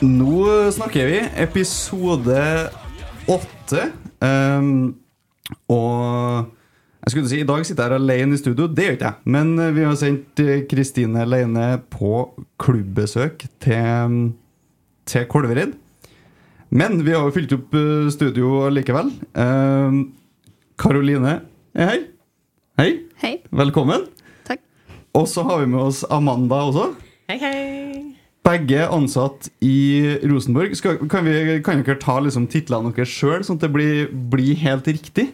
Nå snakker vi episode åtte. Um, og jeg skulle si, I dag sitter jeg her alene i studio. Det gjør ikke jeg. Men eh, vi har sendt eh, Kristine Leine på klubbbesøk til, til Kolvereid. Men vi har jo fylt opp eh, studio likevel. Um, Karoline er her. Hei. Hei. Velkommen. Takk. Og så har vi med oss Amanda også. Hei, hei. Begge ansatt i Rosenborg. Skal, kan, vi, kan dere ta liksom titlene deres sjøl, sånn at det blir, blir helt riktig?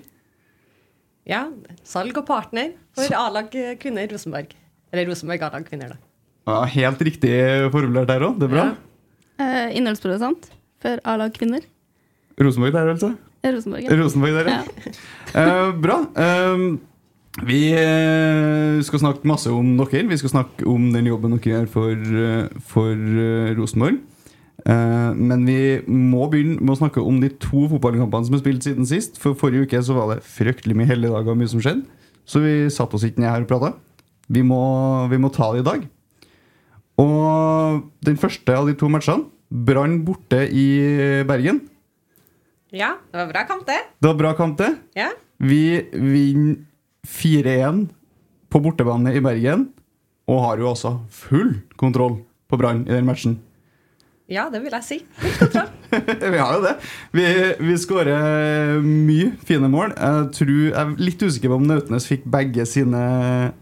Ja, salg og partner for A-lag kvinner i Rosenborg. Eller Rosenborg A-lag kvinner, da. Ja, helt riktig formulert der òg. Det er bra. Eh, innholdsprodusent for A-lag kvinner. Rosenborg der, altså? Rosenborg. ja. Rosenborg der, ja. Eh, bra. Eh, vi eh, skal snakke masse om dere. Vi skal snakke om den jobben dere gjør for, eh, for eh, Rosenborg. Men vi må begynne med å snakke om de to fotballkampene som er spilt siden sist. For Forrige uke så var det fryktelig mye helligdager og mye som skjedde. Så vi satte oss ikke ned her og prata. Vi, må- vi må ta det i dag. Og den første av de to matchene, Brann borte i Bergen. Ja, det var bra kamp, det. Det var bra kamp, det. Ja. Vi vinner 4-1 på bortebane i Bergen. Og har jo også full kontroll på Brann i den matchen. ja, det vil jeg si. vi har jo det. Vi, vi skårer mye fine mål. Jeg, tror, jeg er litt usikker på om Nautnes fikk begge sine,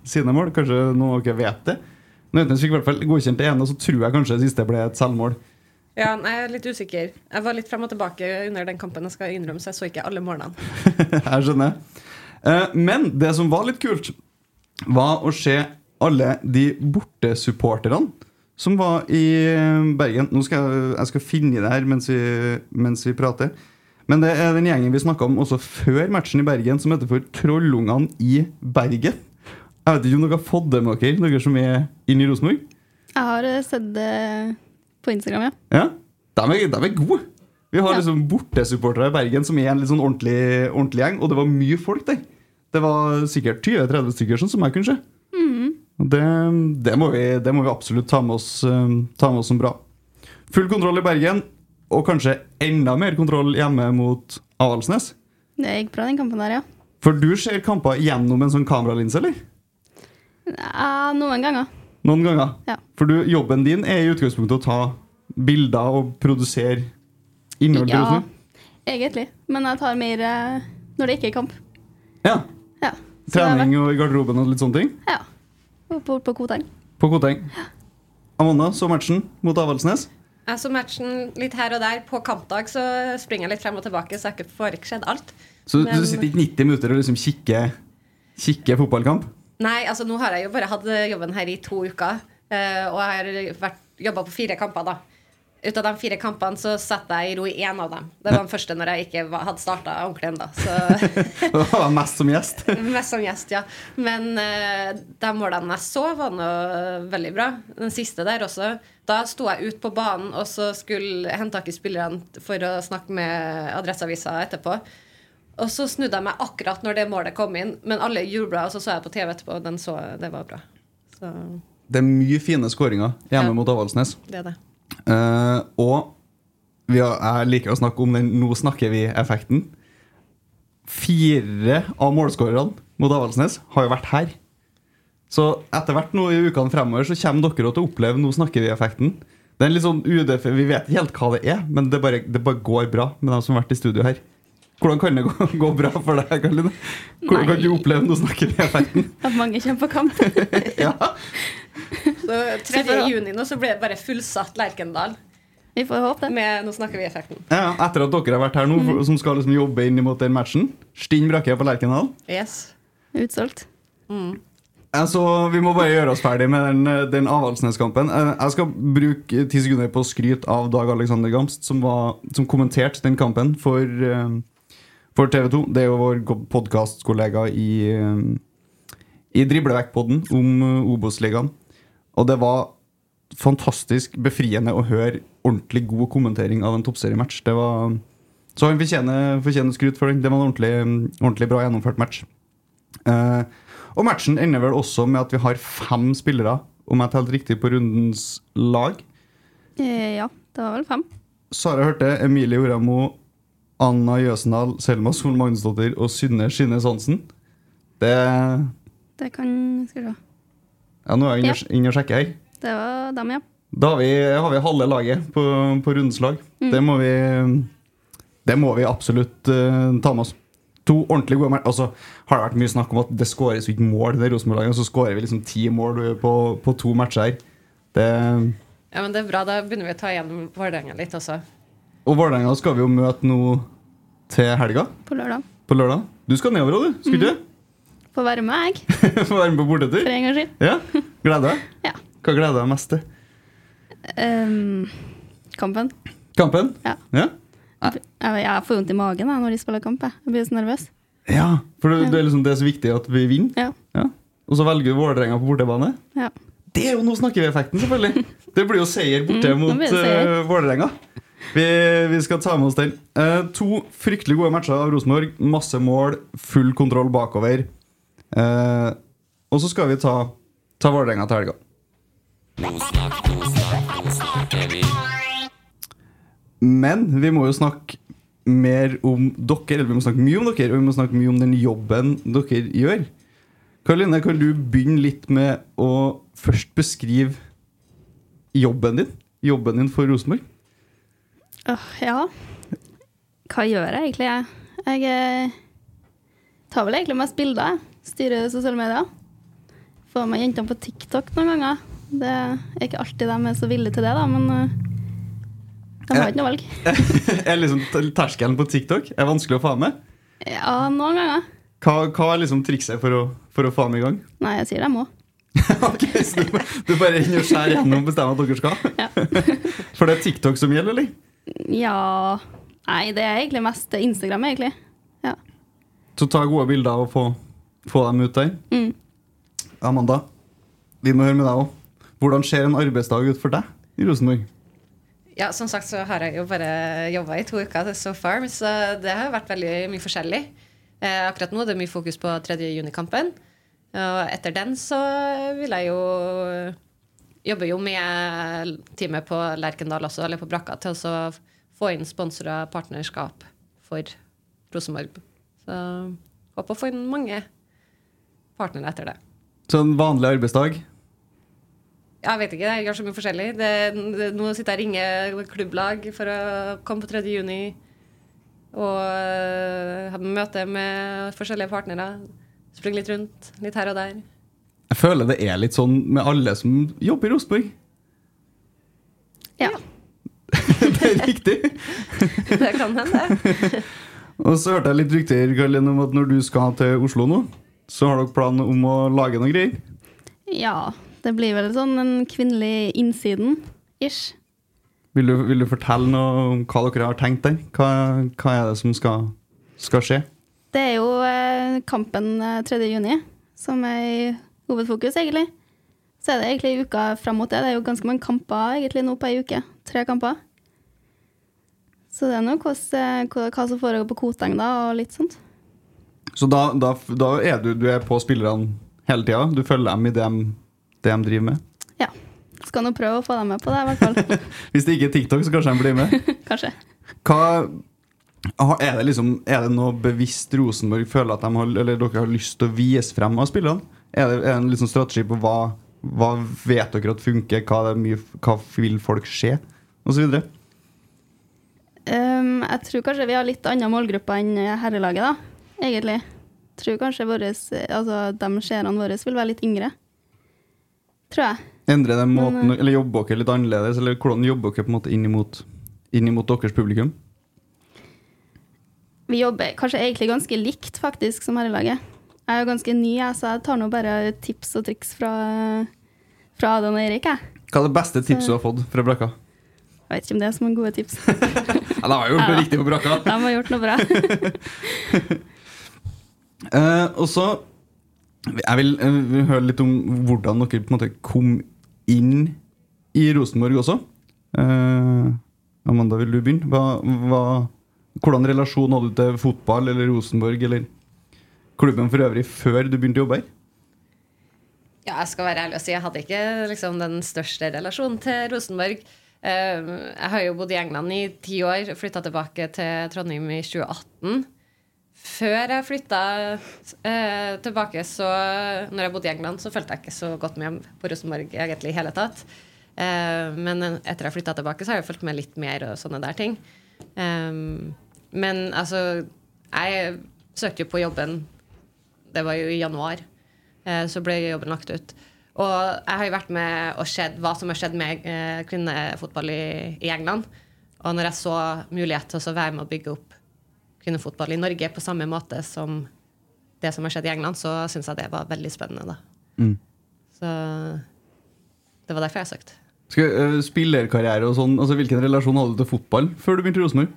sine mål. Kanskje noen av dere vet det. Nautnes fikk i hvert fall godkjent det ene, og så tror jeg kanskje det siste ble et selvmål. Ja, Jeg er litt usikker. Jeg var litt frem og tilbake under den kampen. Jeg skal innrømme, så jeg så ikke alle målene. Jeg skjønner. Eh, Men det som var litt kult, var å se alle de bortesupporterne som var i eh, Bergen. Nå skal jeg, jeg skal finne det her mens vi, mens vi prater. Men det er den gjengen vi snakka om også før matchen i Bergen, som heter for Trollungene i Bergen. Jeg vet ikke om dere har fått det med dere, dere som er inne i Rosenborg? Jeg har eh, sett det på Instagram, ja. Ja, de er, de er gode. Vi har Ja. liksom bortesupportere i Bergen som er en litt sånn ordentlig, ordentlig gjeng, og det var mye folk der. Det var sikkert 20-30 stykker sånn som jeg kunne se. Og det, det, må vi, det må vi absolutt ta med, oss, eh, ta med oss som bra. Full kontroll i Bergen, og kanskje enda mer kontroll hjemme mot Avaldsnes. Det gikk bra, den kampen der, ja. For du ser kamper gjennom en sånn kameralinse, eller? ja noen ganger. Noen ganger. Ja. For du, jobben din er i utgangspunktet å ta bilder og produsere innhold Ja, egentlig. Men jeg tar mer eh, når det ikke er kamp. Ja. Ja. Så det er Trening og i garderoben og litt sånne ting? Ja. På, på Koteng. På Koteng. Amanda, så matchen mot Avaldsnes. Jeg så matchen litt her og der. På kampdag så springer jeg litt frem og tilbake, så jeg får ikke sett alt. Så Men- du sitter ikke 90 minutter og liksom kikker, kikker fotballkamp? Nei, altså nå har jeg jo bare hatt jobben her i to uker. eh, og jeg har jobba på fire kamper, da. Ut av de fire kampene så satte jeg i ro i én av dem. Det var den første når jeg ikke var, hadde starta ordentlig ennå. Det var mest som gjest. Mest som gjest, ja. Men uh, de målene jeg så, var nå veldig bra. Den siste der også. Da sto jeg ute på banen og så skulle hente tak i spillerne for å snakke med Adresseavisa etterpå. Og så snudde jeg meg akkurat når det målet kom inn, men alle jubla, og så så jeg på TV etterpå, og den så det var bra. Så Det er mye fine skåringer hjemme Ja. mot Avaldsnes. det er det. Eh, og vi har, jeg liker å snakke om den 'nå snakker vi'-effekten. Fire av målskårerne mot Avaldsnes har jo vært her. Så etter hvert nå i ukene fremover så kommer dere til å oppleve 'nå snakker vi'-effekten. Det er en litt sånn UDF, Vi vet ikke helt hva det er, men det bare, det bare går bra med dem som har vært i studio her. Hvordan kan det gå, gå bra for deg, Karoline? Hvordan kan du oppleve 'nå snakker vi'-effekten? At mange kommer på kamp. Så 3. juni nå så ble det bare fullsatt Lerkendal. Vi får håpe det. Med Nå snakker vi effekten. Ja, etter at dere har vært her nå, mm. som skal liksom jobbe inn mot den matchen. Stinn brakke på Lerkendal. Yes. Utsolgt. Altså, Vi må bare gjøre oss ferdig med den, den Avaldsnes-kampen. Eh, Jeg skal bruke ti sekunder på å skryte av Dag Alexander Gamst, som, var, som kommenterte den kampen for, eh, for TV 2. Det er jo vår podkastkollega i, i i Driblevekkpodden om eh, Obos-ligaen. Og det var fantastisk befriende å høre ordentlig god kommentering av en toppseriematch. Det var Så han fortjener, fortjener skryt for den. Det var en ordentlig, ordentlig bra gjennomført match. Eh, og matchen ender vel også med at vi har fem spillere, om jeg telte riktig, på rundens lag. Eh, Ja, det var vel fem. Sara hørte Emilie Oramo, Anna Jøsendal, Selma Sol Magnusdottir og Synne Skinnes Hansen. Det Det kan Skal vi se. Ja, nå er jeg inne og- inne og sjekker her. Det var dem, ja. Da har vi, har vi halve laget på, på rundens lag. Mm. Det må vi Det må vi absolutt uh, ta med oss. To ordentlig gode matcher. Altså, har det vært mye snakk om at det skåres ikke mål i Rosenborg-laget, og så skårer vi liksom ti mål på, på to matcher her. Det, Ja, men det er bra. Da begynner vi å ta igjen Vålerenga litt også. og Vålerenga skal vi jo møte nå til helga, På lørdag. på lørdag. Du skal nedover òg, du? Skal mm. du? Få være med, jeg. Få være med på For en gangs skyld. Ja? Gleder deg? Ja. Hva gleder du deg mest til? Um, kampen. Kampen? Ja. Ja? Jeg, får vondt i magen jeg, når de spiller kamp. Jeg, jeg blir så nervøs. ja for det, det, er liksom, det er så viktig at vi vinner. Ja. Ja. Og så velger du Vålerenga på bortebane. Ja. Det er jo Nå snakker vi-effekten, selvfølgelig. Det blir jo seier borte Mm, mot uh, Vålerenga. Vi, vi skal ta med oss den. Uh, to fryktelig gode matcher av Rosenborg. Masse mål, full kontroll bakover. Eh, og så skal vi ta, ta Vålerenga til helga. Men vi må jo snakke mer om dere, eller vi må snakke mye om dere, og vi må snakke mye om den jobben dere gjør. Karoline, kan du begynne litt med å først beskrive jobben din? Jobben din for Rosenborg? Åh, ja. Hva gjør jeg egentlig? Jeg, jeg eh, tar vel egentlig mest bilder. jeg. Styrer sosiale medier. Får med jentene på TikTok noen ganger. Det er ikke alltid de er så villige til det, da, men eh, de har ikke noe valg. er liksom terskelen på TikTok er vanskelig å få med? Ja, noen ganger. Hva, hva er liksom trikset for å, for å få dem i gang? Nei, jeg sier de må. ok, Så du, du bare inn og skjærer gjennom og bestemmer at dere skal? Ja. For det er TikTok som gjelder, eller? ja Nei, det er egentlig mest Instagram, egentlig. Ja. Så ta gode bilder og få, få dem ut der. Mm. Amanda, vi må høre med deg òg. Hvordan ser en arbeidsdag ut for deg i Rosenborg? Ja, som sagt så har jeg jo bare jobba i to uker so far, så det har vært veldig mye forskjellig. Eh, akkurat nå det er mye fokus på 3. juni-kampen. Og etter den så vil jeg jo jobbe jo med teamet på Lerkendal også, eller på Brakka, til å få inn sponsorer og partnerskap for Rosenborg. Så håper å få inn mange partnere etter det. Så en vanlig arbeidsdag? Jeg vet ikke, jeg gjør så mye forskjellig. Det, det, nå sitter jeg og ringer klubblag for å komme på 3. juni. Og øh, ha møte med forskjellige partnere. Springe litt rundt, litt her og der. Jeg føler det er litt sånn med alle som jobber i Rosenborg. Ja. det er riktig. Det kan hende. Og så hørte jeg litt rykter Karlin, om at når du skal til Oslo nå, så har dere planer om å lage noe greier. Ja, det blir vel sånn en kvinnelig innsiden-ish. Vil du, vil du fortelle noe om hva dere har tenkt der? Hva, hva er det som skal, skal skje? Det er jo eh, kampen eh, 3. juni som er i hovedfokus, egentlig. Så er det egentlig uka fram mot det. Det er jo ganske mange kamper egentlig nå på ei uke. Tre kamper. Så det er nå hva, hva som foregår på Koteng da, og litt sånt. Så da, da, da er du, du er på spillerne hele tida? Du følger dem i det de, det de driver med? Ja. Skal nå prøve å få dem med på det, i hvert fall. Hvis det ikke er TikTok, så kanskje de blir med? Kanskje. Hva, er, det liksom, er det noe bevisst Rosenborg føler at de har, eller dere har lyst til å vise frem av spillerne? Er det, er det en liksom strategi på hva, hva vet dere at funker, hva, mye, hva vil folk se, osv.? Um, jeg tror kanskje vi har litt annen målgruppe enn herrelaget, da, egentlig. Jeg tror kanskje våres, altså, de seerne våre vil være litt yngre. Tror jeg. Endrer de måten, Men, eh, eller jobber dere litt annerledes, eller hvordan jobber dere på en måte inn imot, inn imot deres publikum? Vi jobber kanskje egentlig ganske likt, faktisk, som herrelaget. Jeg er jo ganske ny, jeg, så jeg tar nå bare tips og triks fra, fra Adam og Erik. Jeg. Hva er det beste tipset du har fått fra brakka? jeg vet ikke om det er så mange gode tips. Ja, da har gjort noe Ja. riktig på brakka. De har gjort noe bra. Eh, og så Jeg vil, jeg vil høre litt om hvordan dere på en måte kom inn i Rosenborg også. Uh, Amanda, vil du begynne? Hva, hva, hvordan relasjon hadde du til fotball eller Rosenborg eller klubben for øvrig før du begynte å jobbe her? Ja, jeg skal være ærlig og si jeg hadde ikke liksom, den største relasjonen til Rosenborg. Uh, jeg har jo bodd i England i ti år, flytta tilbake til Trondheim i 2018. Før jeg flytta eh, tilbake, så når jeg bodde i England, så følte jeg ikke så godt med på Rosenborg egentlig i hele tatt. Eh, men etter jeg flytta tilbake, så har jeg fulgt med litt mer og sånne der ting. Eh, men altså Jeg søkte jo på jobben Det var jo i januar. Eh, så ble jobben lagt ut. Og jeg har jo vært med og sett hva som har skjedd med eh, kvinnefotball i, i England. Og når jeg så mulighet til å være med å bygge opp kvinnefotball i Norge på samme måte som det som har skjedd i England, så syns jeg det var veldig spennende. da. Mm. Så det var derfor jeg søkte. Eh, spillerkarriere og sånn, altså Hvilken relasjon hadde du til fotball før du begynte i Rosenborg?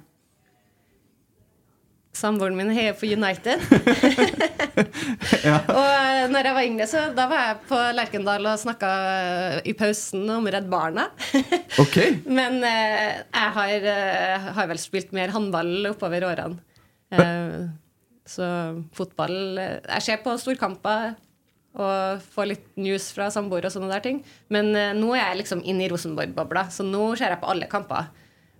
Samboeren min heier på United. Og eh, når jeg var yngre, så da var jeg på Lerkendal og snakka i pausen om Redd Barna. okay. Men uh, jeg har, uh, har vel spilt mer håndball oppover årene. Eh, så fotball eh, Jeg ser på storkamper og får litt news fra samboer og sånne der ting. Men eh, nå er jeg liksom inne i Rosenborg-bobla, så nå ser jeg på alle kamper.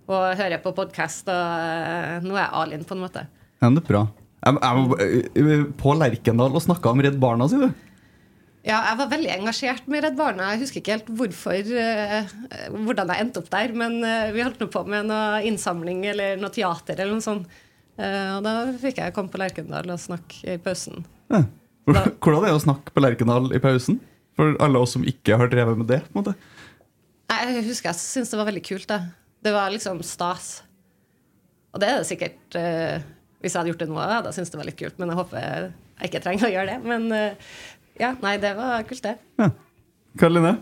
Og hører på podkast, og eh, nå er jeg all in, på en måte. ja, det er bra. Jeg, jeg var eh, på Lerkendal og snakka om Redd Barna, sier du? Ja, jeg var veldig engasjert med Redd Barna. Jeg husker ikke helt hvorfor, eh, hvordan jeg endte opp der, men vi holdt nå på med noe innsamling eller noe teater eller noe sånt. Eh, og da fikk jeg komme på Lerkendal og snakke i pausen. Ja. Hvordan er det å snakke på Lerkendal i pausen? For alle oss som ikke har drevet med det. på en måte Jeg husker jeg syntes det var veldig kult. Det, det var liksom stas. Og det er det sikkert eh, Hvis jeg hadde gjort det nå, hadde jeg syntes det var litt kult, men jeg håper jeg ikke trenger å gjøre det. Men eh, ja, nei, det var kult, det. ja. Karoline?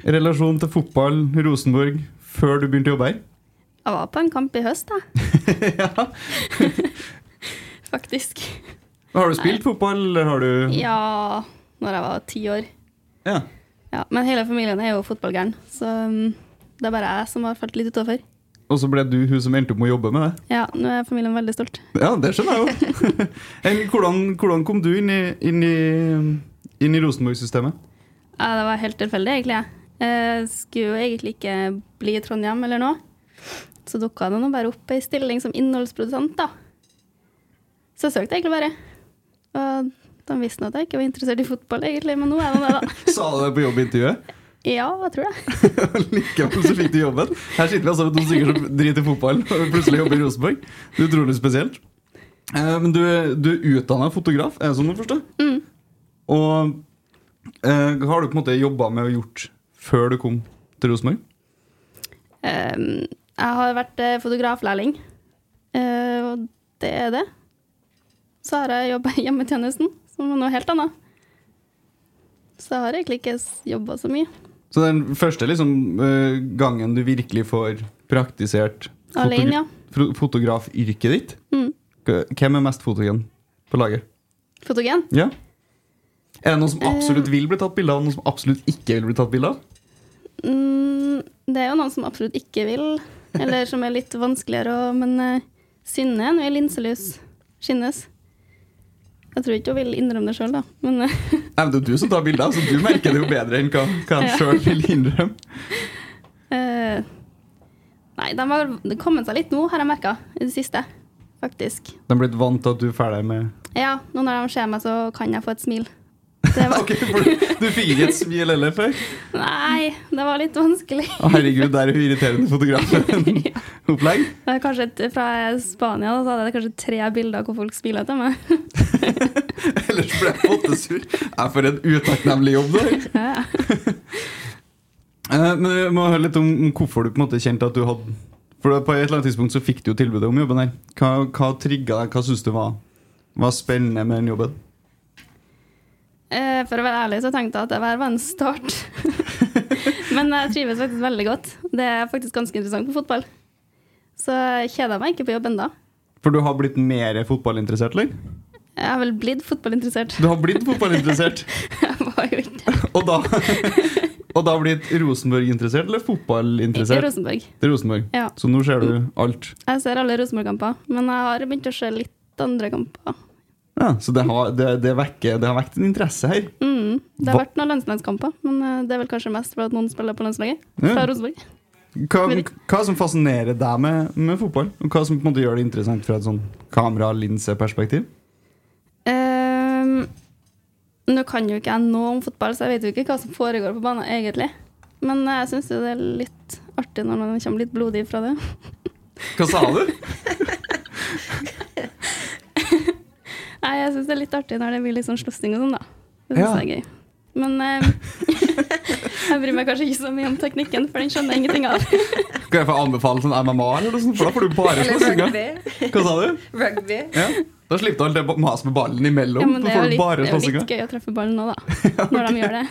Relasjon til fotball, Rosenborg, før du begynte å jobbe her? Jeg var på en kamp i høst, jeg. Faktisk. Har du spilt fotball, eller har du Ja, når jeg var ti år. Ja. Ja, men hele familien er jo fotballgæren, så um, det er bare jeg som har falt litt utover. Og så ble du hun som endte opp med å jobbe med det? Ja, nå er familien veldig stolt. Ja, det skjønner jeg jo. Hvordan, hvordan kom du inn i, inn i, inn i Rosenborg-systemet? Ja, det var helt tilfeldig, egentlig. Jeg skulle jo egentlig ikke bli i Trondheim eller noe. Så dukka det nå bare opp ei stilling som innholdsprodusent, da. Så jeg søkte egentlig bare. Og de visste nå at jeg ikke var interessert i fotball, egentlig, men nå er jeg det, da. Sa du det på jobbintervjuet? Ja, jeg tror det. Likevel så fikk du jobben. Her sitter vi altså med to stykker som driter i fotball og plutselig jobber i Rosenborg. Det er utrolig spesielt. Eh, men du, du er utdanna fotograf, er det sånn du forstår? Mm. Og eh, har du på en måte jobba med og gjort før du kom til Rosenborg? Um, jeg har vært eh, fotograflærling, Eh, og det er det. Så har jeg jobba i hjemmetjenesten som er noe helt annet. Så jeg har egentlig ikke jobba så mye. Så den første liksom, eh, gangen du virkelig får praktisert Alene, ja. fotografyrket ditt Mm. Hvem er mest fotogen på laget? Fotogen. Ja? Er det noen som absolutt vil bli tatt bilde av, og noen som absolutt ikke vil bli tatt bilde av? Mm, det er jo noen som absolutt ikke vil, eller som er litt vanskeligere å Men uh, Synne er nå i linselys. Skinnes. Jeg tror ikke hun vil innrømme det sjøl, da. Men eh, Nei, men det er du som tar bilder, så du merker det jo bedre enn hva, hva han Ja. sjøl vil innrømme. Uh, Nei, de har kommet seg litt nå, har jeg merka, i det siste. Faktisk. De er blitt vant til at du er ferdig med Ja, nå når de ser meg, så kan jeg få et smil. Det var, Ok, for du, du fikk ikke et smil heller før? nei, det var litt vanskelig. Å, herregud, det er jo irriterende fotografen. Opplegg? Det er kanskje et, fra Spania da, så hadde jeg kanskje tre bilder hvor folk smiler til meg. Ellers ble jeg pottesur. Jeg får en utakknemlig jobb. Ja. Eh, Men vi må høre litt om om hvorfor du på en måte kjente at du hadde For på et eller annet tidspunkt så fikk du jo tilbudet om jobben her. Hva, hva trigga deg? Hva syns du var, var spennende med den jobben? Eh, For å være ærlig så tenkte jeg at det var en start. Men jeg trives faktisk veldig godt. Det er faktisk ganske interessant på fotball. Så jeg kjeder meg ikke på jobb ennå. For du har blitt mer fotballinteressert, eller? Jeg har vel blitt fotballinteressert. Du har blitt fotballinteressert. Jeg var jo ikke Og da, og da blitt Rosenborg-interessert, eller fotballinteressert? Rosenborg. Det er Rosenborg. Ja. Så nå ser du alt. Jeg ser alle Rosenborg-kamper, men jeg har begynt å se litt andre kamper. Ja, så det har, det, det, vekker, det har vekt en interesse her. Mm. Det har Hva- vært noen landslagskamper, men eh, det er vel kanskje mest for at noen spiller på landslaget. Fra Rosenborg. Hva, hva som fascinerer deg med, med fotball? Og hva som på en måte gjør det interessant fra et sånn kamera-linse-perspektiv? Ehm, nå kan jo ikke jeg noe om fotball, så jeg vet jo ikke hva som foregår på banen, egentlig. Men eh, jeg syns det er litt artig når man kommer litt blodig fra det. Hva sa du? Nei, jeg syns det er litt artig når det blir litt sånn slåssing og sånn, da. Det syns Ja. jeg er gøy. Men eh, jeg bryr meg kanskje ikke så mye om teknikken, for den skjønner jeg ingenting av. Skal jeg få anbefale sånn MMA, eller noe sånt? For da får du bare slåssinga. Hva sa du? Rugby. Ja. Da slipper du alt det maset med ballen imellom. Ja, men det er litt, bare det er jo litt gøy å treffe ballen nå, da. Når de gjør det.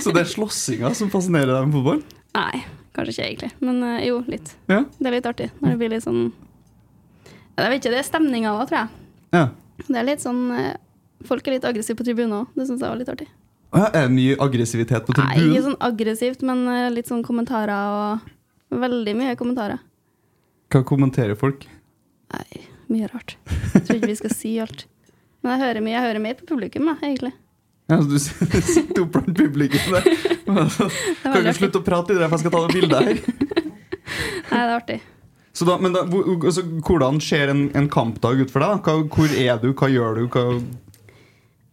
Så det er slåssinga som fascinerer deg med fotball? Nei, kanskje ikke egentlig. Men eh, jo, litt. Ja. Det er litt artig når det blir litt sånn Jeg vet ikke, det er stemninga da, tror jeg. Ja. Det er litt sånn eh, Folk er litt aggressive på tribunen òg. Det syns jeg var litt artig. Ja, Er det mye aggressivitet på tribunen? Nei, ikke sånn aggressivt, men eh, litt sånn kommentarer og Veldig mye kommentarer. Hva kommenterer folk? Nei, mye rart. Jeg tror ikke vi skal si alt. Men jeg hører mye, jeg hører mer på publikum, jeg, egentlig. Ja, så du sitter opp blant publikum der. Kan du ikke slutte å prate i det, for jeg skal ta noen bilder her. Nei, det er artig. Så da, men da, altså, Hvordan ser en, en kampdag ut for deg? Hva, hvor er du, hva gjør du? Hva,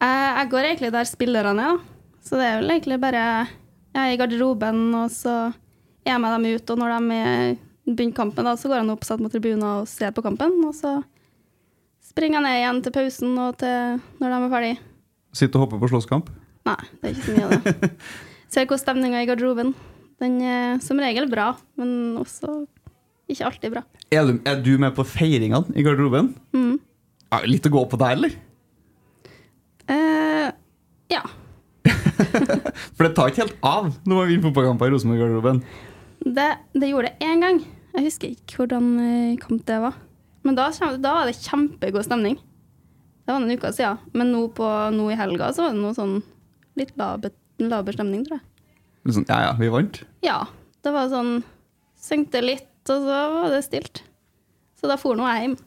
Jeg, jeg går egentlig der spillerne er, ja. Så det er vel egentlig bare Jeg er i garderoben, og så er jeg med dem ut. Og når de er- begynner kampen, da, så går jeg opp satt mot tribunen og ser på kampen. Og så springer jeg ned igjen til pausen og til når de er ferdig. Sitter og hopper på slåsskamp? Nei, det er ikke så mye av det. Ser hvordan stemninga i garderoben. Den er som regel bra, men også ikke alltid bra. Er du, er du med på feiringene i garderoben? Mm. det litt å gå på der, eller? Uh, ja. For det tar ikke helt av når man vinner fotballkamper i Rosenborg-garderoben. Det, det gjorde det én gang. Jeg husker ikke hvordan eh, kamp det var. Men da, da var det kjempegod stemning. Det var en uke siden. Men nå, på, nå i helga så var det noe sånn litt laber, laber stemning, tror jeg. Sånn, ja ja, vi vant. Ja. Det var sånn Syngte litt, og så var det stilt. Så da for nå jeg hjem.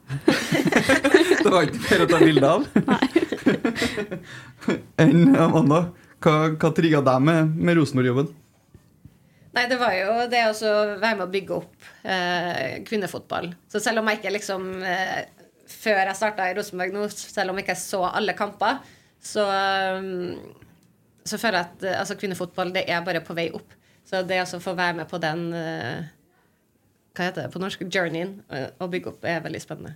Det var ikke mer å ta bilde av. Enn Amanda, hva, hva trigga deg med, med Rosenborg-jobben? Nei, det var jo det å være med å bygge opp eh, kvinnefotball. Så selv om jeg ikke liksom eh, Før jeg starta i Rosenborg nå, selv om jeg ikke så alle kamper, så um, Så føler jeg at eh, altså, kvinnefotball det er bare på vei opp. Så det å få være med på den eh, Hva heter det på norsk? Journeyen eh, å bygge opp er veldig spennende.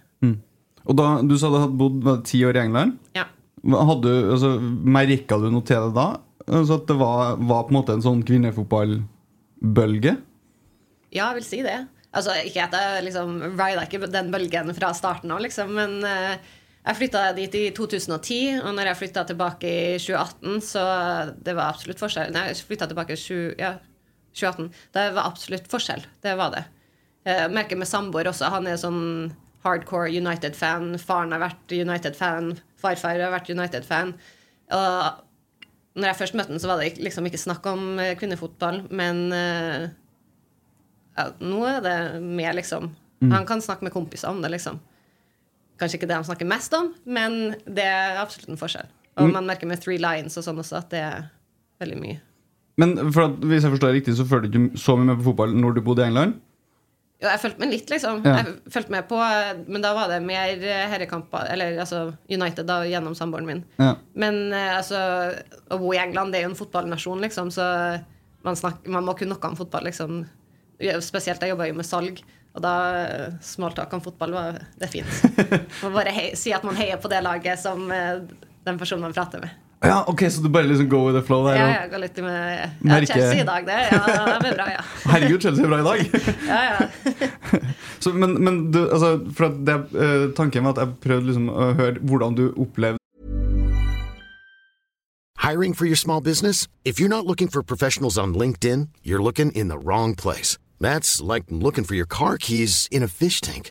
Og da, Du sa du hadde bodd ti år i England. Ja. Hadde, altså, Merka du noe til det da? Altså At det var, var på en måte en sånn kvinnefotballbølge? Ja, jeg vil si det. Altså, ikke at jeg liksom rida ikke den bølgen fra starten av, liksom, men, uh, Jeg flytta dit i 2010, og når jeg flytta tilbake i 2018, så det var absolutt forskjell. Nei, jeg flytta tilbake i 20, ja, 2018. Det var absolutt forskjell. Det var det. Jeg merker med samboer også. Han er sånn hardcore United-fan. Faren har vært United-fan. Farfar har vært United-fan. Og når jeg først møtte han, så var det liksom ikke snakk om eh, kvinnefotball, men eh, ja, nå er det mer, liksom. Mm. Han kan snakke med kompiser om det, liksom. Kanskje ikke det han snakker mest om, men det er absolutt en forskjell. Og Mm. man merker med Three Lions og sånn også at det er veldig mye. Men for at, hvis jeg forstår det riktig, så følte du ikke så mye med på fotball når du bodde i England? Jo, jeg fulgte med litt, liksom. Ja. Jeg fulgte med på, men da var det mer eh, herrekamper, eller altså United, da, gjennom samboeren min. Ja. Men eh, altså, å bo i England, det er jo en fotballnasjon, liksom, så man, snakker, man må kunne noe om fotball, liksom. Spesielt jeg jobba jo med salg, og da eh, smalltalk om fotball var det er fint. Man bare hei, si at man heier på det laget som den personen man prater med. Ja, ok, Så du bare liksom go with the flow der? Ja, jeg går litt med ja, Chelsea i dag, det. Ja, det blir bra, ja. Herregud, Chelsea er bra i dag! ja, ja. Så, men men du, altså, for at det, eh, tanken var at jeg prøvde liksom å høre hvordan du opplevde Hiring for your small business? If you're not looking for professionals on LinkedIn, you're looking in the wrong place. That's like looking for your car keys in a fish tank.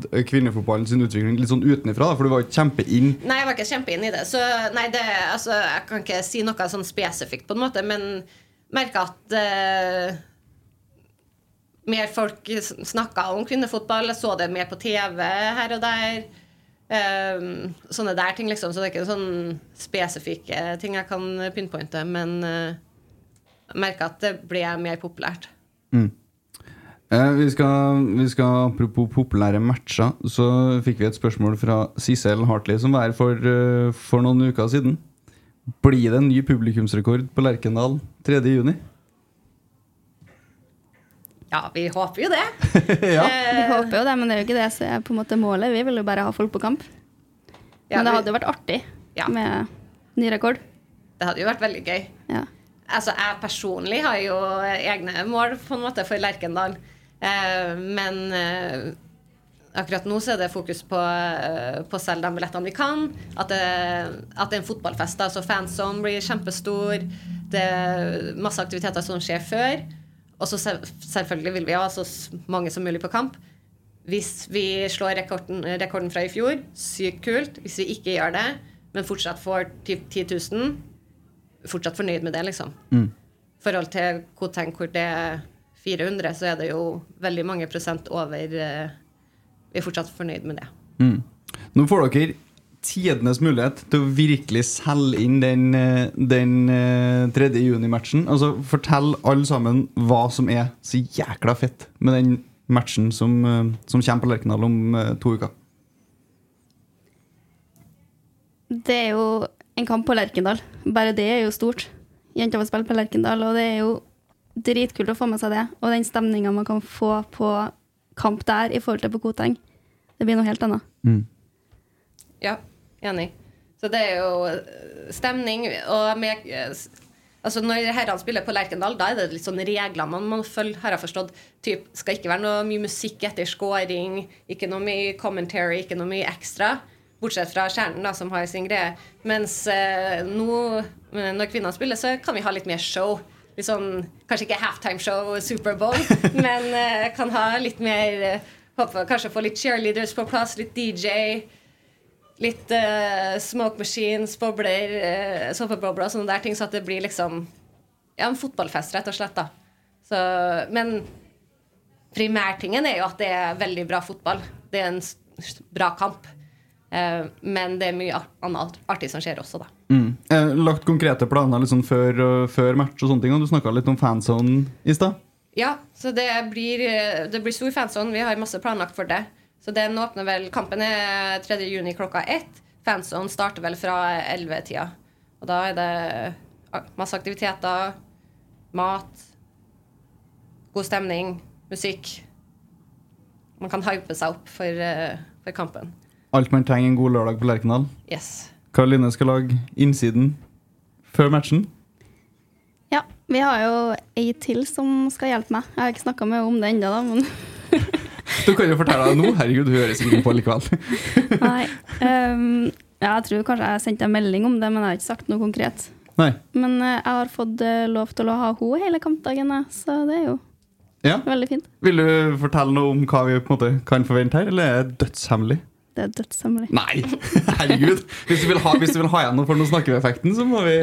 Kvinnefotballen sin utvikling litt sånn utenfra? For du var ikke kjempeinn. Nei, jeg var ikke kjempeinn i det. Så nei, det, altså, jeg kan ikke si noe sånn spesifikt, på en måte, men merka at eh, mer folk snakka om kvinnefotball. Jeg så det mer på TV her og der. Eh, sånne der ting, liksom. Så det er ikke sånn spesifikke ting jeg kan pinpointe, men uh, jeg merka at det ble mer populært. Eh, vi, skal, vi skal, Apropos populære matcher, så fikk vi et spørsmål fra Sissel Hartley, som var her for, eh, for noen uker siden. Blir det en ny publikumsrekord på Lerkendal 3.6? Ja, vi håper jo det. ja. Vi håper jo det, men det er jo ikke det som er på en måte målet. Vi vil jo bare ha folk på kamp. Ja, Men det hadde jo vært artig Ja. med ny rekord. Det hadde jo vært veldig gøy. Ja. Altså, jeg personlig har jo egne mål på en måte for Lerkendal. Eh, men eh, akkurat nå så er det fokus på, eh, på å selge de billettene vi kan. At det, at det er en fotballfest. da, så Fanzone blir kjempestor. Det er masse aktiviteter som skjer før. Og så selvfølgelig vil vi ha så mange som mulig på kamp. Hvis vi slår rekorden, rekorden fra i fjor, sykt kult. Hvis vi ikke gjør det, men fortsatt får typ 10 000, fortsatt fornøyd med det, liksom. I forhold til Koteng, hvor det er 400, så er det jo veldig mange prosent over eh, Vi er fortsatt fornøyd med det. Nå får dere tidenes mulighet til å virkelig selge inn den, eh, den eh, 3. juni-matchen. Altså, fortell alle sammen hva som er så jækla fett med den matchen som, eh, som kommer på Lerkendal om eh, to uker. Det er jo en kamp på Lerkendal. Bare det er jo stort. Jenter får spille på Lerkendal, og det er jo dritkult å få med seg det. Og den stemninga man kan få på kamp der i forhold til på Koteng. Det blir noe helt annet. Ja, enig. Så det er jo eh, stemning og med, eh, Altså Når herrene spiller på Lerkendal, da er det litt sånn regler man må følge. Har jeg forstått. Typ, skal ikke være noe mye musikk etter scoring, ikke noe mye commentary, ikke noe mye ekstra. Bortsett fra Kjernen, da, som har sin greie. Mens eh, nå, eh, når kvinnene spiller, så kan vi ha litt mer show. Litt sånn, Kanskje ikke halftime-show, Superbowl, men uh, kan ha litt mer eh, håper, Kanskje få litt cheerleaders på plass, litt DJ. Litt uh, smoke machines, bobler, uh, såpebobler og sånne der ting, så at det blir liksom Ja, en fotballfest, rett og slett. da så, Men primærtingen er jo at det er veldig bra fotball. Det er en bra kamp. Uh, men det er mye annet artig som skjer også, da. Mm. Eh, lagt konkrete planer liksom før, øh, før match og sånne ting. Og du snakka litt om fanzone i stad. Ja, så det blir, eh, det blir stor fanzone. Vi har masse planlagt for det. Så den åpner vel Kampen er 3. juni klokka ett. Fanzone starter vel fra 11-tida. Og da er det masse aktiviteter, mat, god stemning, musikk. Man kan hype seg opp for, eh, for kampen. Alt man trenger en god lørdag på Lerkendal. Yes. Karoline skal lage innsiden før matchen. Ja, vi har jo ei til som skal hjelpe meg. Jeg har ikke snakka med henne om det ennå, men Du kan jo fortelle deg nå. Herregud, du høres ikke på likevel. Nei. Um, ja, jeg tror kanskje jeg sendte en melding om det, men jeg har ikke sagt noe konkret. Nei. Men uh, jeg har fått uh, lov til å ha henne hele kampdagen, så det er jo Ja. veldig fint. Vil du fortelle noe om hva vi på en måte kan forvente her, eller er det dødshemmelig? Det er dødshemmelig. Nei, herregud. Hvis du vil ha, hvis du vil ha igjen noe for den snakkeeffekten, så må vi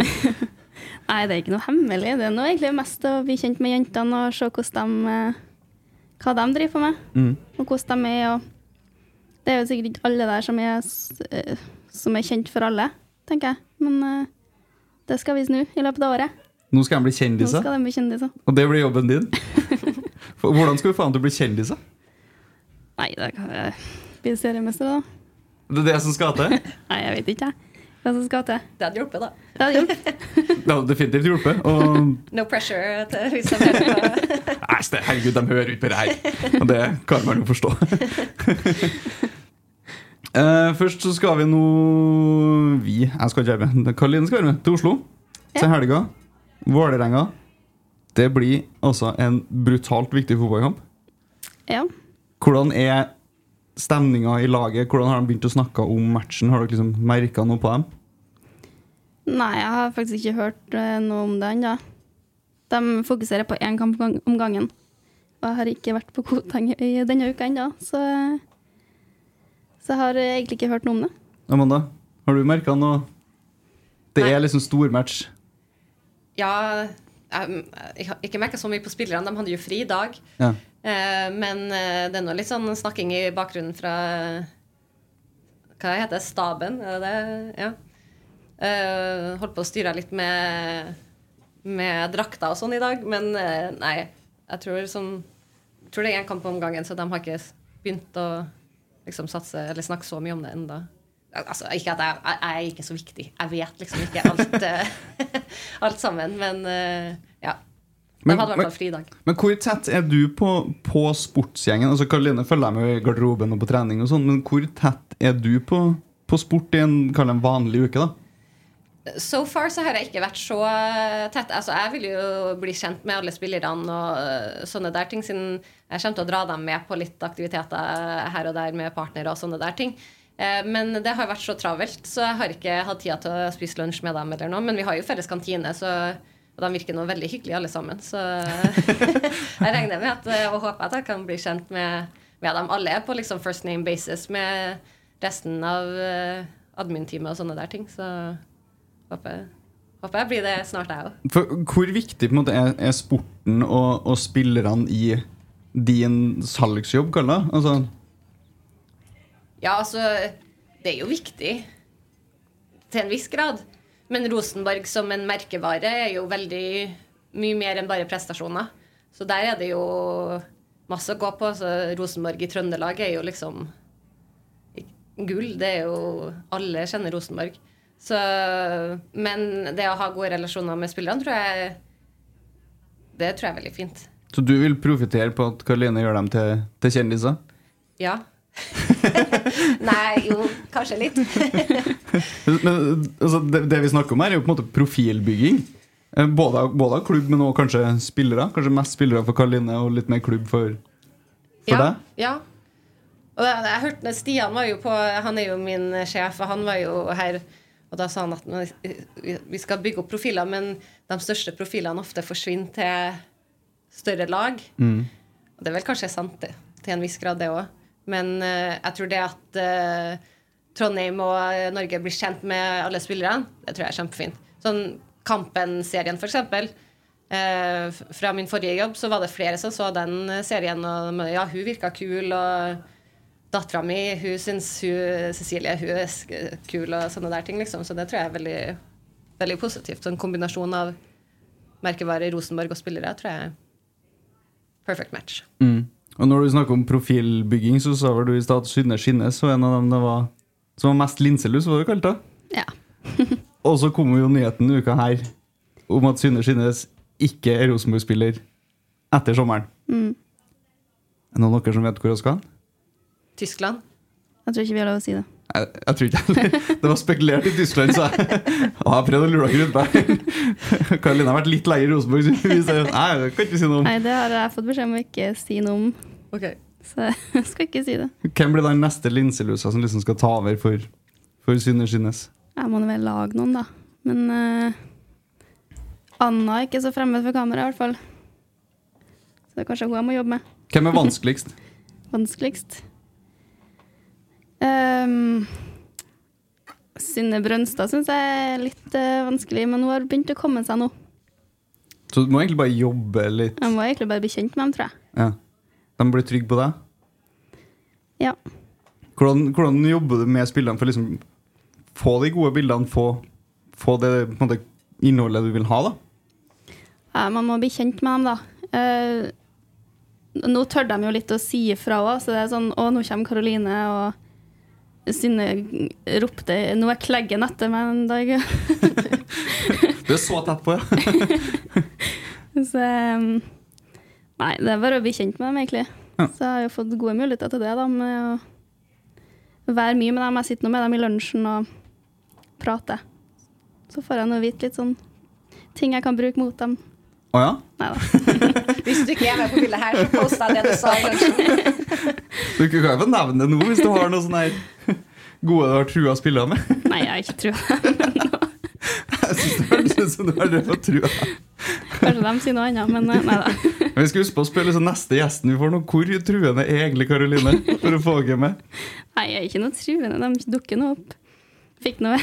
Nei, det er ikke noe hemmelig. Det er noe egentlig mest å bli kjent med jentene og se hvordan de, eh, hva de driver med, Mm. og hvordan de er. Og det er jo sikkert ikke alle der som er, eh, som er kjent for alle, tenker jeg. Men eh, det skal vi snu i løpet av året. Nå skal de bli Nå skal de bli kjendiser. og det blir jobben din. Hvordan skal vi få dem til å bli kjendiser? Nei, det kan jeg bli seriemester, da. Det er det som skal til? Nei, jeg vet ikke, jeg. Hva som skal til. Det hadde hjulpet, da. Det hadde hjulpet. Det hadde definitivt hjulpet. Og No pressure til hvis de hører på. Nei, herregud, de hører ikke på det her. Og det kan man jo forstå. Uh, først så skal vi nå Vi, jeg skal ikke være med. Karoline skal være med til Oslo til helga. Vålerenga. Det blir altså en brutalt viktig fotballkamp. Ja. Hvordan er stemninga i laget? Hvordan har de begynt å snakke om matchen? Har dere liksom merka noe på dem? Nei, jeg har faktisk ikke hørt eh, noe om det ennå. De fokuserer på én kamp om gangen. Og jeg har ikke vært på Koteng i denne uka ennå, så Så jeg har egentlig ikke hørt noe om det. Amanda, har du merka noe? Det Nei. er liksom stormatch. Ja, jeg, jeg har ikke merka så mye på spillerne. De hadde jo fri i dag. Ja. Eh, men eh, det er nå litt sånn snakking i bakgrunnen fra Hva heter det? Staben? Er det det? Ja. Eh, holdt på å styre litt med, med drakter og sånn i dag, men nei. Jeg tror, sånn, jeg tror det er én kamp om gangen, så de har ikke begynt å liksom satse eller snakke så mye om det ennå. Altså, ikke at jeg, jeg, jeg er ikke så viktig. Jeg vet liksom ikke alt, alt sammen, men eh, det hadde vært en fridag. fri. Men hvor tett er du på, på sportsgjengen? Altså Karoline følger deg med i garderoben og på trening, og sånn, men hvor tett er du på, på sport i en, en vanlig uke? da? So far så har jeg ikke vært så tett. Altså, jeg vil jo bli kjent med alle spillerne og eh, sånne der ting, siden jeg kommer til å dra dem med på litt aktiviteter her og der med partnere og sånne der ting. Eh, Men det har vært så travelt, så jeg har ikke hatt tida til å spise lunsj med dem. eller noe, Men vi har jo felles kantine, så, og de virker nå veldig hyggelige alle sammen. Så jeg regner med at, eh, og håper at jeg kan bli kjent med, med dem. Alle er på liksom first name basis med resten av eh, admin-teamet og sånne der ting. Så håper, håper jeg blir det snart, jeg òg. Hvor viktig måte er, er sporten og, og spillerne i din salgsjobb, kall det? Altså, Ja, altså Det er jo viktig til en viss grad. Men Rosenborg som en merkevare er jo veldig mye mer enn bare prestasjoner. Så der er det jo masse å gå på. Så Rosenborg i Trøndelag er jo liksom gull. Det er jo Alle kjenner Rosenborg. Så, men det å ha gode relasjoner med spillerne tror jeg Det tror jeg er veldig fint. så du vil profitere på at Karoline gjør dem til, til kjendiser? Ja. Nei, jo, kanskje litt. Men altså, det, det vi snakker om her, er jo på en måte profilbygging. Eh, Både, både av klubb, men også kanskje spillere. Kanskje mest spillere for Karoline og litt mer klubb for, for ja, deg? Ja. Og det, jeg hørte Stian var jo på Han er jo min sjef, og han var jo her. Og da sa han at vi skal bygge opp profiler, men de største profilene ofte forsvinner til større lag. Mm. Og det er vel kanskje sant, det, til en viss grad, det òg. Men eh, jeg tror det at eh, Trondheim og eh, Norge blir kjent med alle spillerne, det tror jeg er kjempefint. Sånn Kampen-serien, eksempel. Eh, fra min forrige jobb så var det flere som så den serien, og ja, hun virka kul, og dattera mi hun syns hun, Cecilie hun er kul, og sånne der ting, liksom. Så det tror jeg er veldig, veldig positivt. Så en kombinasjon av merkevare Rosenborg og spillere tror jeg er perfect match. Mm. Og når du snakker om profilbygging, så sa vel du i stad at Synne Skinnes var en av dem det var, som var mest linselus, var det kalt da? Ja. Og så kom jo nyheten uka her om at Synne Skinnes ikke er Rosenborg-spiller etter sommeren. Mm. Er det noen av dere som vet hvor hun skal? Tyskland. Jeg tror ikke vi har lov å si det. Jeg, jeg tror ikke heller. Det var spekulert i Tyskland, så jeg har prøvd å lure dere ut der. Karoline har vært litt lei i Rosenborg. så vi sier, Nei, det kan ikke si noe om. Nei, det har jeg fått beskjed om å ikke si noe om. Så jeg skal ikke si det. Hvem blir den neste linselusa som liksom skal ta over for, for Synne Skinnes? Jeg må nå vel lage noen, da. Men uh, Anna er ikke så fremmed for kamera, i hvert fall. Så det er kanskje hun jeg må jobbe med. Hvem er vanskeligst? Vanskeligst. Um, Synne Brønstad syns jeg er litt uh, vanskelig, men hun har begynt å komme seg nå. Så du må egentlig bare jobbe litt. Jeg må egentlig bare bli kjent med dem, tror jeg. Ja. De blir trygge på deg. Ja. Hvordan, hvordan jobber du med spillene for å liksom få de gode bildene, få, få det måte, innholdet du vil ha? da? Ja, man må bli kjent med dem, da. Uh, nå tør de jo litt å si ifra òg, så det er sånn Å, nå kommer Karoline, og Synne ropte Nå er Kleggen etter meg en dag. Du er så tett på, ja. så um, Nei, det er bare å bli kjent med dem, egentlig. Så jeg har jo fått gode muligheter til det, da, med å være mye med dem. Jeg sitter nå med dem i lunsjen og prater. Så får jeg nå vite litt sånn ting jeg kan bruke mot dem. Å ja? Nei da. Hvis du ikke er med på bildet her, så posta det du sa. Du kan jo få nevne det nå hvis du har noe sånn her gode du har trua spillere med. Nei, jeg har ikke trua. Jeg det ut som du har drevet og trua. Kanskje de sier noe annet, men eh, nei da. Men Vi skal huske på å spørre liksom neste gjesten vi får nå. Hvor truende er egentlig Karoline? For å få dere med. Nei, jeg er ikke noe truende. De dukker nå opp. Fikk noe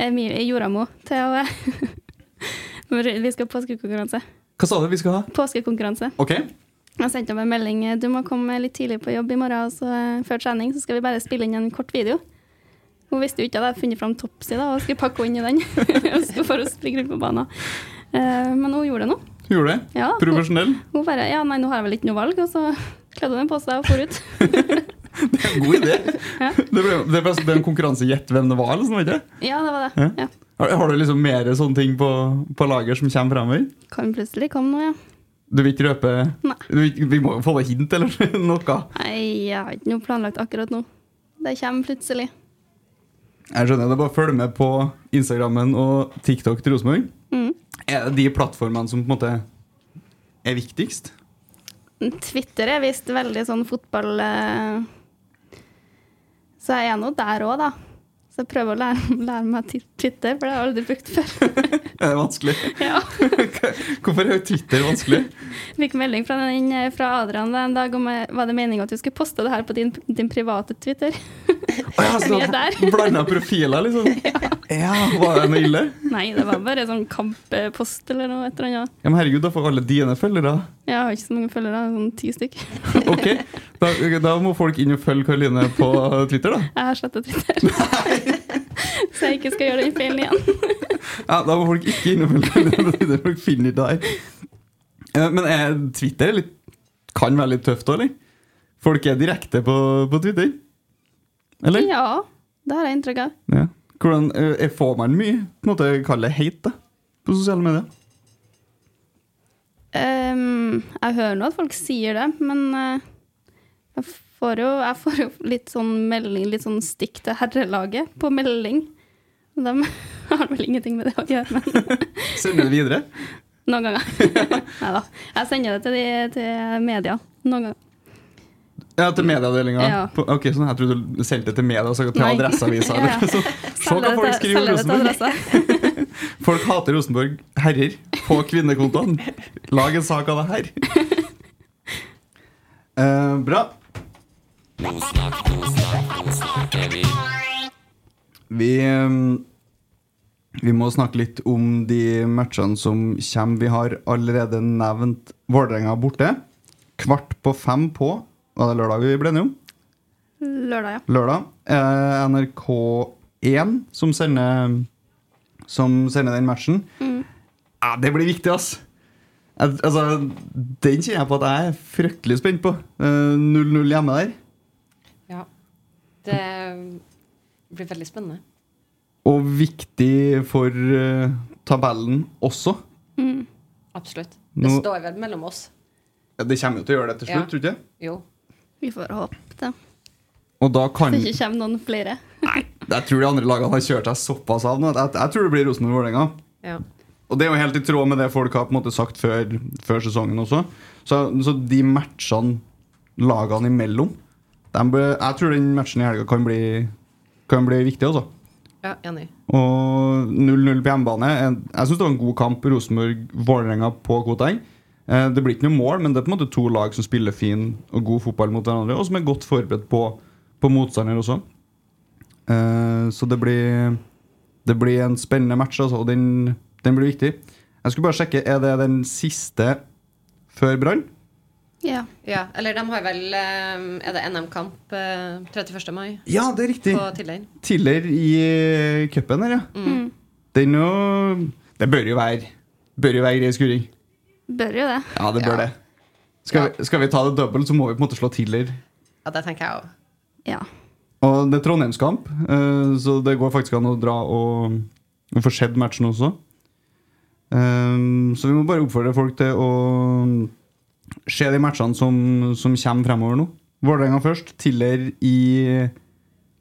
Emilie Joramo til å Vi skal ha påskekonkurranse. Hva sa du vi skal ha? Påskekonkurranse. Ok. Jeg sendte dem en melding du må komme litt tidlig på jobb i morgen, så eh, før trening så skal vi bare spille inn en kort video. Hun visste jo ikke at jeg hadde funnet fram Topsy da, og skulle pakke henne inn i den. For å springe rundt på banen. Eh, Men hun gjorde det nå. Gjorde det? Ja, Profesjonell? Hun bare Ja, nei, nå har jeg vel ikke noe valg. Og så kledde hun den på seg og for ut. God idé. Ja. det ble, det ble en konkurranse gjett hvem det var, eller sånn, det ikke? Ja, det var det. Ja. Ja. Har, har du liksom mer sånne ting på, på lager som kommer fremover? Kan plutselig komme noe, ja. Du vil ikke røpe Nei. Vi må jo få deg hint, eller noe? Nei, jeg har ikke noe planlagt akkurat nå. Det kommer plutselig. Jeg skjønner, det er bare å følge med på Instagrammen og TikTok til Rosenborg. Mm. Er det de plattformene som på en måte er viktigst? Twitter er visst veldig sånn fotball eh, Så jeg er nå der òg, da. Så jeg prøver å lære, lære meg Twitter, for det har jeg aldri brukt før. Er det vanskelig? ja. Hvorfor er Twitter vanskelig? Jeg Fikk melding fra, den, eh, fra Adrian en dag om hva var det meningen at du skulle poste det her på din, din private Twitter. Vi er der. Blanda profiler, liksom? Ja. Var det noe ille? Nei, det var bare sånn kamppost eller noe. Et eller annet. Ja, men herregud, da får alle dine følgere. Jeg har ikke så mange følgere, sånn ti stykk. Ok, da, da må folk inn og følge Karoline på Twitter, da. Jeg har sletta Twitter. så jeg ikke skal gjøre den feilen igjen. Ja, Da må folk ikke inn og følge Karoline. Folk finner ikke deg. Eh, Men er Twitter litt, kan være litt tøft òg, eller? Folk er direkte på, på Twitter? Eller? Ja, det har jeg inntrykk av. Ja. Hvordan jeg Får man mye på en måte, kall det hate på sosiale medier? Um, jeg hører nå at folk sier det, men uh, jeg, får jo, jeg får jo litt sånn melding, litt sånn stikk til herrelaget på melding. De Har vel ingenting med det å gjøre, men Sender du det videre? noen ganger. Nei da. Jeg sender det til, de, til media noen ganger. Ja, til medieavdelinga? Ja. Ok, sånn, Jeg trodde du sendte det til media, så til. Adresseavisa. Ja, ja. Så, Se hva folk skriver om Rosenborg. Folk hater Rosenborg herrer på kvinnekontoene. Lag en sak av det her. Eh, bra. Vi ehm, Vi må snakke litt om de matchene som kommer. Vi har allerede nevnt Vålerenga borte. Kvart på fem på Var det lørdag vi ble enige om? Lørdag, ja. lørdag. Eh, NRK1 som sender Som sender den matchen. Ja, det blir viktig, ass. Altså, den kjenner jeg på at jeg er fryktelig spent på. Eh, 0-0 hjemme der. Ja. Det blir veldig spennende. Og viktig for eh, tabellen også. Absolutt. Nå- Det står vel mellom oss. Ja, Det kommer jo til å gjøre det til Ja. slutt, tror du ikke? Jo. Vi får håpe det. Og da kan Så det ikke kommer noen flere. Nei, Jeg tror de andre lagene har kjørt seg såpass av nå. Jeg, jeg tror det blir Rosenborg-Vålerenga. Ja. Og det er jo helt i tråd med det folk har på en måte sagt før, før sesongen også. Så, så de matchene lagene imellom de bør, Jeg tror den matchen i helga kan bli, kan bli viktig, altså. ja, enig. Og 0-0 på hjemmebane. Jeg syns det var en god kamp. Rosenborg-Vålerenga på Koteng. Eh, Det blir ikke noe mål, men det er på en måte to lag som spiller fin og god fotball mot hverandre, og som er godt forberedt på, på motstander også. Eh, Så det blir Det blir en spennende match, altså, og den, den blir viktig. Jeg skulle bare sjekke, er det den siste før Brann? Ja. Ja, eller de har vel eh, Er det NM-kamp eh, 31. mai Ja, det er riktig. på Tiller? Tiller i cupen her, ja. Den jo Det bør jo være Bør jo være grei skuring. Bør jo det. Ja, det bør Ja. det. Skal, vi, skal vi ta det dobbelt, så må vi på en måte slå Tiller. Ja, det tenker jeg òg. Ja. Og det er Trondheimskamp, eh, så det går faktisk an å dra og, og få sett matchen også. Um, så vi må bare oppfordre folk til å se de matchene som, som kommer fremover nå. Vålerenga først, Tiller i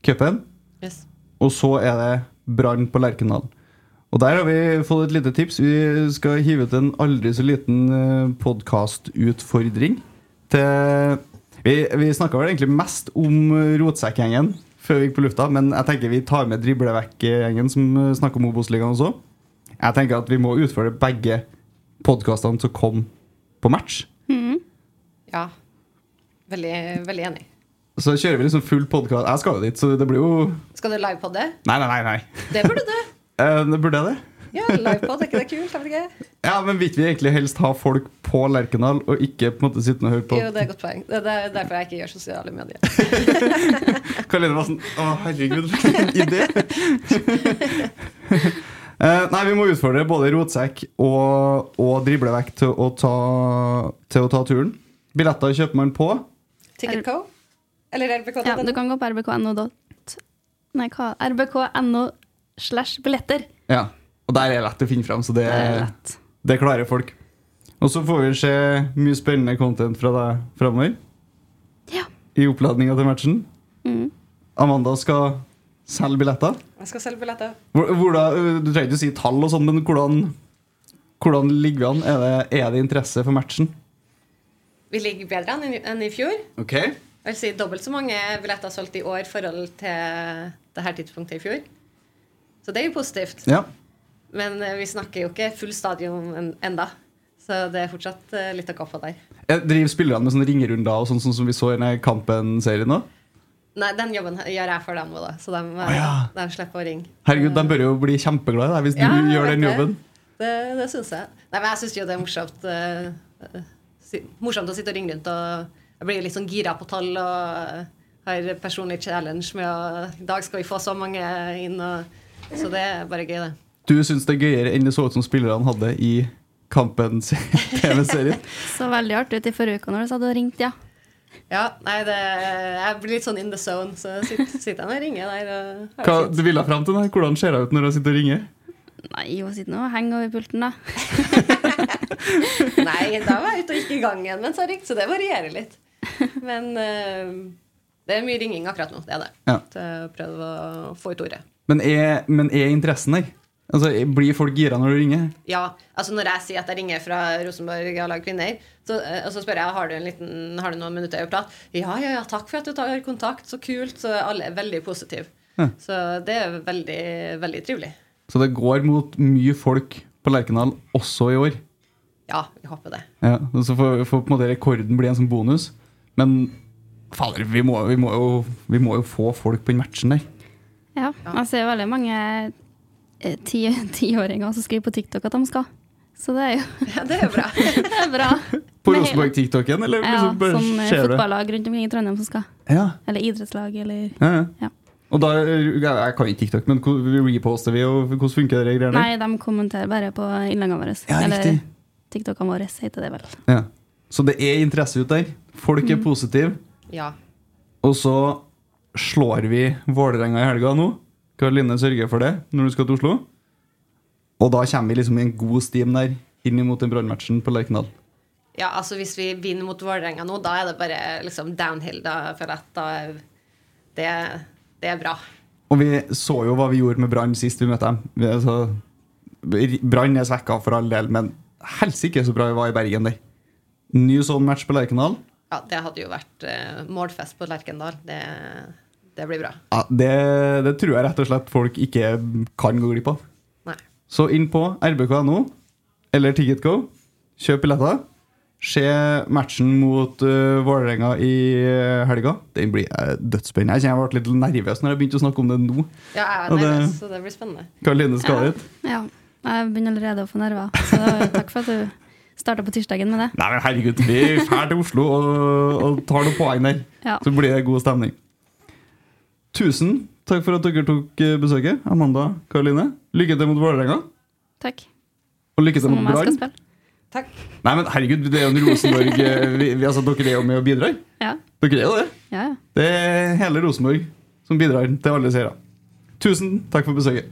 cupen, Yes. og så er det Brann på Lerkendal. Og der har vi fått et lite tips. Vi skal hive ut en aldri så liten podkastutfordring Vi, vi snakka vel egentlig mest om rotsekkgjengen før vi gikk på lufta, men jeg tenker vi tar med driblevekk-gjengen som eh, snakker om Obos-ligaen også. Jeg tenker at vi må utfordre begge podkastene som kom på match. Ja. Veldig, veldig enig. Så kjører vi liksom full podkast. Jeg skal jo dit, så det blir jo Skal du livepodde? Nei, nei, nei. nei. Det burde du. Eh, burde jeg det? Ja, livepod, er ikke det kult? Vet ikke. Ja, men vil vi egentlig helst ha folk på Lerkendal, og ikke på en måte sitte og høre på Jo, det er et godt poeng. Det det er derfor jeg ikke gjør sosiale medier. Karoline var sånn Å, herregud, for en idé! Eh, nei, vi må utfordre både rotsekk og, og driblevekk til å, ta, til å ta turen. Billetter kjøper man på. Ticketco? Eller RBK? ja. Du kan gå på rbk.no. Nei, hva? rbk.no slash billetter. Ja, Og der er det lett å finne frem, så det, Det er lett. det klarer folk. Og så får vi se mye spennende content fra deg framover Ja. i oppladninga til matchen. Amanda skal selge billetter. Jeg skal selge billetter. Hvor- Hvordan, du trenger ikke å si tall, og sånn, men hvordan, hvordan ligger vi an? Er det, er det interesse for matchen? Vi ligger bedre i, enn i fjor. Ok Jeg vil si dobbelt så mange billetter solgt i år i forhold til det her tidspunktet i fjor. Så det er jo positivt. Ja. Men eh, vi snakker jo ikke full stadion en, enda. Så det er fortsatt eh, litt å gå på der. Jeg driver spillerne med sånne ringerunder og sånn, sånn som vi så i Kampen-serien nå? Nei, den jobben gjør jeg for dem, òg, Så de, eh, ja. de slipper å ringe. Herregud, De bør jo bli kjempeglade hvis du Ja, gjør den jobben. Det, det syns jeg. Nei, men jeg syns jo det er morsomt si, Morsomt å sitte og ringe rundt og Jeg blir litt sånn gira på tall og har personlig challenge med å I dag skal vi få så mange inn, og, så det er bare gøy, det. Du syns det er gøyere enn det så ut som spillerne hadde i Kampen-TV-serien? Så veldig artig ut i forrige uke når du sa du hadde ringt, ja. Ja, nei, det, jeg blir litt sånn in the zone, så sitter, sitter jeg og ringer der. Og Hva du vil du ville fram til nå? Hvordan ser det ut når du sitter og ringer? Nei, hun sitter nå og henger over pulten, da. Nei, da var jeg ute og gikk i gang igjen mens jeg ringte, så det varierer litt. Men uh, det er mye ringing akkurat nå. Det er det. Ja. Til å prøve å få ut ordet. Men er, men er interessen der? Altså, Blir folk gira når du ringer? Ja, altså Når jeg sier at jeg ringer fra Rosenborg A-lag kvinner, så, eh, og så spør jeg har du en liten, har du noen minutter å prate. Ja, ja, ja, takk for at du tar kontakt. Så kult. Så alle er veldig positive. Ja. Så det er veldig, veldig trivelig. Så det går mot mye folk på Lerkendal også i år. Ja, vi håper det. Ja, Så får, får på en måte rekorden bli en sånn bonus. Men fader, vi må, vi, må jo, vi må jo få folk på den matchen der. Ja, jeg ser veldig mange eh, ti- tiåringer som skriver på TikTok at de skal. Så det er jo Ja, det er jo bra. det er bra. På Rosenborg-TikToken, eller Ja, liksom bare sånn eh, skjer fotballag rundt omkring i Trondheim som skal. Ja. Eller idrettslag, eller Ja, ja. Ja. Og da, Jeg kan ikke TikTok, men reposter vi, og hvordan funker de greiene Nei, de kommenterer bare på innleggene våre. Ja, eller. TikTokene våre, heter det vel. Ja. Så det er interesse ute der. Folk Mm. er positive. Ja. Og så slår vi Vålerenga i helga nå. Karoline sørger for det når du skal til Oslo. Og da kommer vi liksom i en god stim der inn mot den brannmatchen på Lerkendal. ja, altså Hvis vi vinner mot Vålerenga nå, da er det bare liksom downhill. Da føler jeg at det, det er bra. Og vi så jo hva vi gjorde med Brann sist vi møtte dem. Vi, altså, Brann er svekka for all del, men helsike så bra vi var i Bergen der. Ny sånn match på Lerkendal. Ja, Det hadde jo vært uh, målfest på Lerkendal. Det, det blir bra. Ja, det, det tror jeg rett og slett folk ikke kan gå glipp av. Nei. Så inn på rbk.no eller Ticketgo. Kjøp billetter. Se matchen mot uh, Vålerenga i uh, helga. Den blir uh, dødsspennende. Jeg kjenner jeg ble litt nervøs når jeg begynte å snakke om det nå. Ja, jeg er er det- nervøs, så det blir spennende. Karoline skal ut. Ja. Jeg begynner allerede å få nerver. Så takk for at du starta på tirsdagen med det. Nei, men herregud, vi drar til Oslo og, og tar noen poeng der. Ja. Så blir det god stemning. Tusen takk for at dere tok eh, besøket. Amanda, Karoline. Lykke til mot Vålerenga. Takk. Og lykke til mot Brann. Takk. Nei, men herregud, det er jo en Rosenborg eh, vi, vi, altså, Dere er jo med og bidrar. Ja. Dere er jo det. Ja, ja. Det er hele Rosenborg som bidrar til alle seire. Tusen takk for besøket.